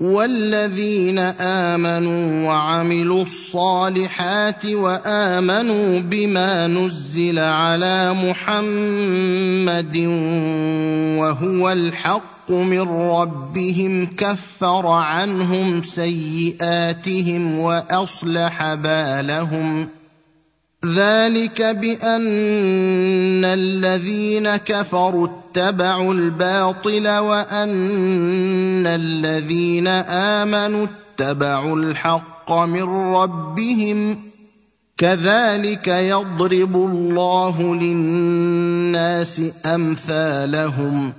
والذين امنوا وعملوا الصالحات وامنوا بما نزل على محمد وهو الحق من ربهم كفر عنهم سيئاتهم واصلح بالهم ذلك بان الذين كفروا اتبعوا الباطل وان الذين امنوا اتبعوا الحق من ربهم كذلك يضرب الله للناس امثالهم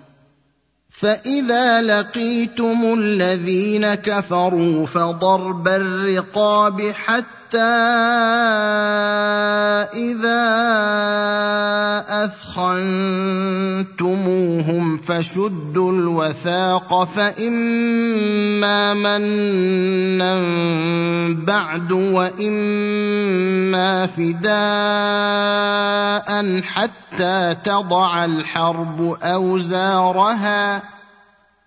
فاذا لقيتم الذين كفروا فضرب الرقاب حتى اذا اثخنتموهم فشدوا الوثاق فاما منا بعد واما فداء حتى تضع الحرب اوزارها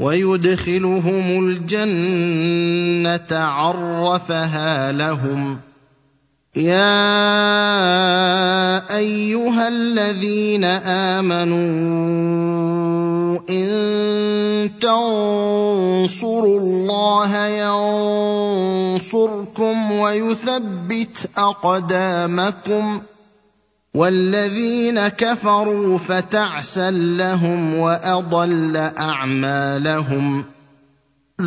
ويدخلهم الجنه عرفها لهم يا ايها الذين امنوا ان تنصروا الله ينصركم ويثبت اقدامكم والذين كفروا فتعسا لهم واضل اعمالهم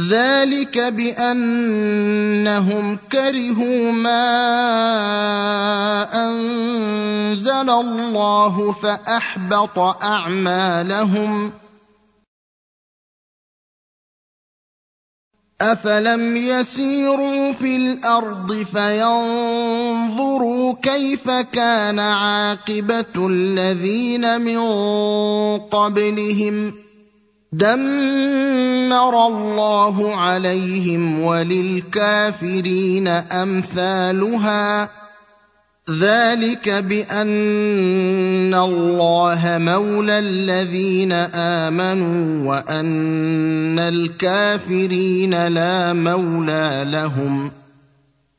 ذلك بانهم كرهوا ما انزل الله فاحبط اعمالهم افلم يسيروا في الارض فينظروا كيف كان عاقبه الذين من قبلهم دمر الله عليهم وللكافرين امثالها ذلك بان الله مولى الذين امنوا وان الكافرين لا مولى لهم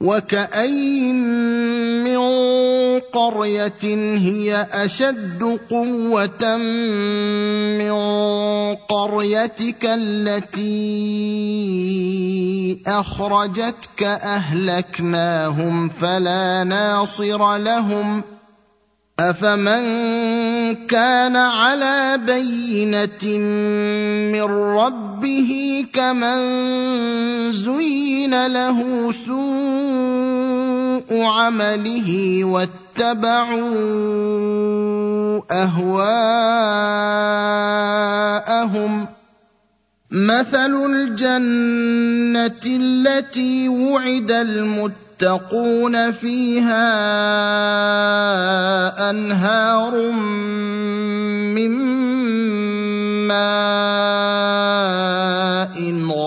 وكاين من قريه هي اشد قوه من قريتك التي اخرجتك اهلكناهم فلا ناصر لهم افمن كان على بينه من رب ربه كمن زين له سوء عمله واتبعوا اهواءهم مثل الجنه التي وعد المتقين فيها انهار من ماء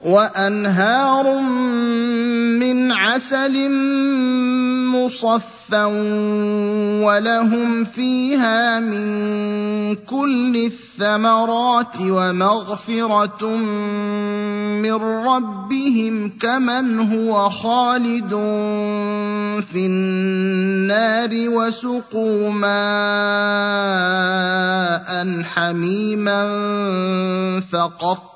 وانهار من عسل مصفا ولهم فيها من كل الثمرات ومغفره من ربهم كمن هو خالد في النار وسقوا ماء حميما فقط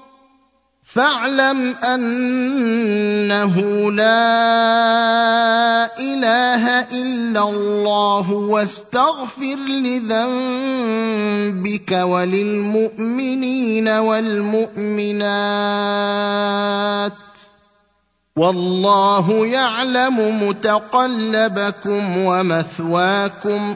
فاعلم انه لا اله الا الله واستغفر لذنبك وللمؤمنين والمؤمنات والله يعلم متقلبكم ومثواكم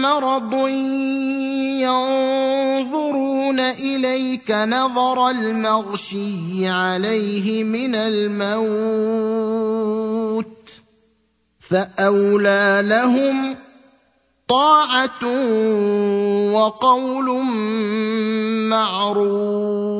مرض ينظرون اليك نظر المغشي عليه من الموت فاولى لهم طاعه وقول معروف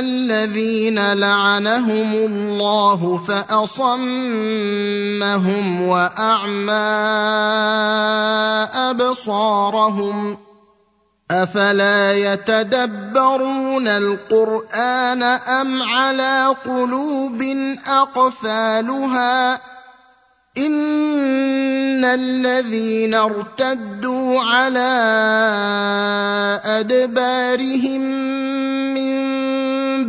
الذين لعنهم الله فاصمهم واعمى ابصارهم افلا يتدبرون القران ام على قلوب اقفالها ان الذين ارتدوا على ادبارهم من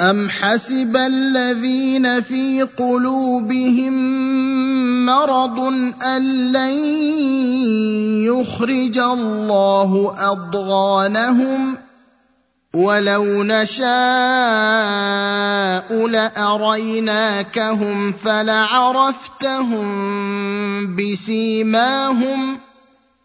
أم حسب الذين في قلوبهم مرض أن لن يخرج الله أضغانهم ولو نشاء لأريناكهم فلعرفتهم بسيماهم ۖ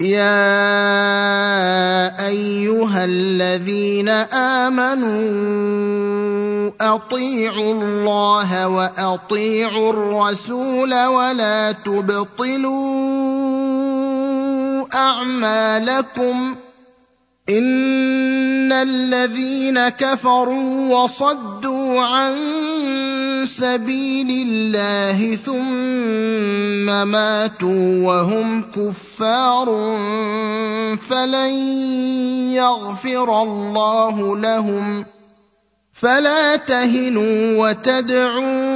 يا ايها الذين امنوا اطيعوا الله واطيعوا الرسول ولا تبطلوا اعمالكم ان الذين كفروا وصدوا عن سبيل الله ثم ماتوا وهم كفار فلن يغفر الله لهم فلا تهنوا وتدعوا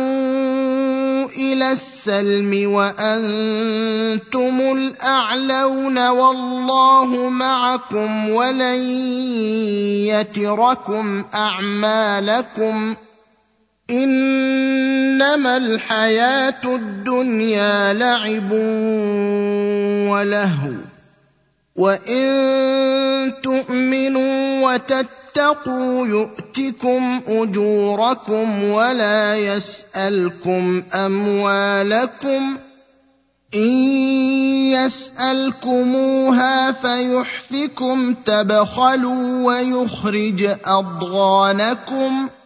الى السلم وانتم الاعلون والله معكم ولن يتركم اعمالكم انما الحياه الدنيا لعب ولهو وان تؤمنوا وتتقوا يؤتكم اجوركم ولا يسالكم اموالكم ان يسالكموها فيحفكم تبخلوا ويخرج اضغانكم ۖ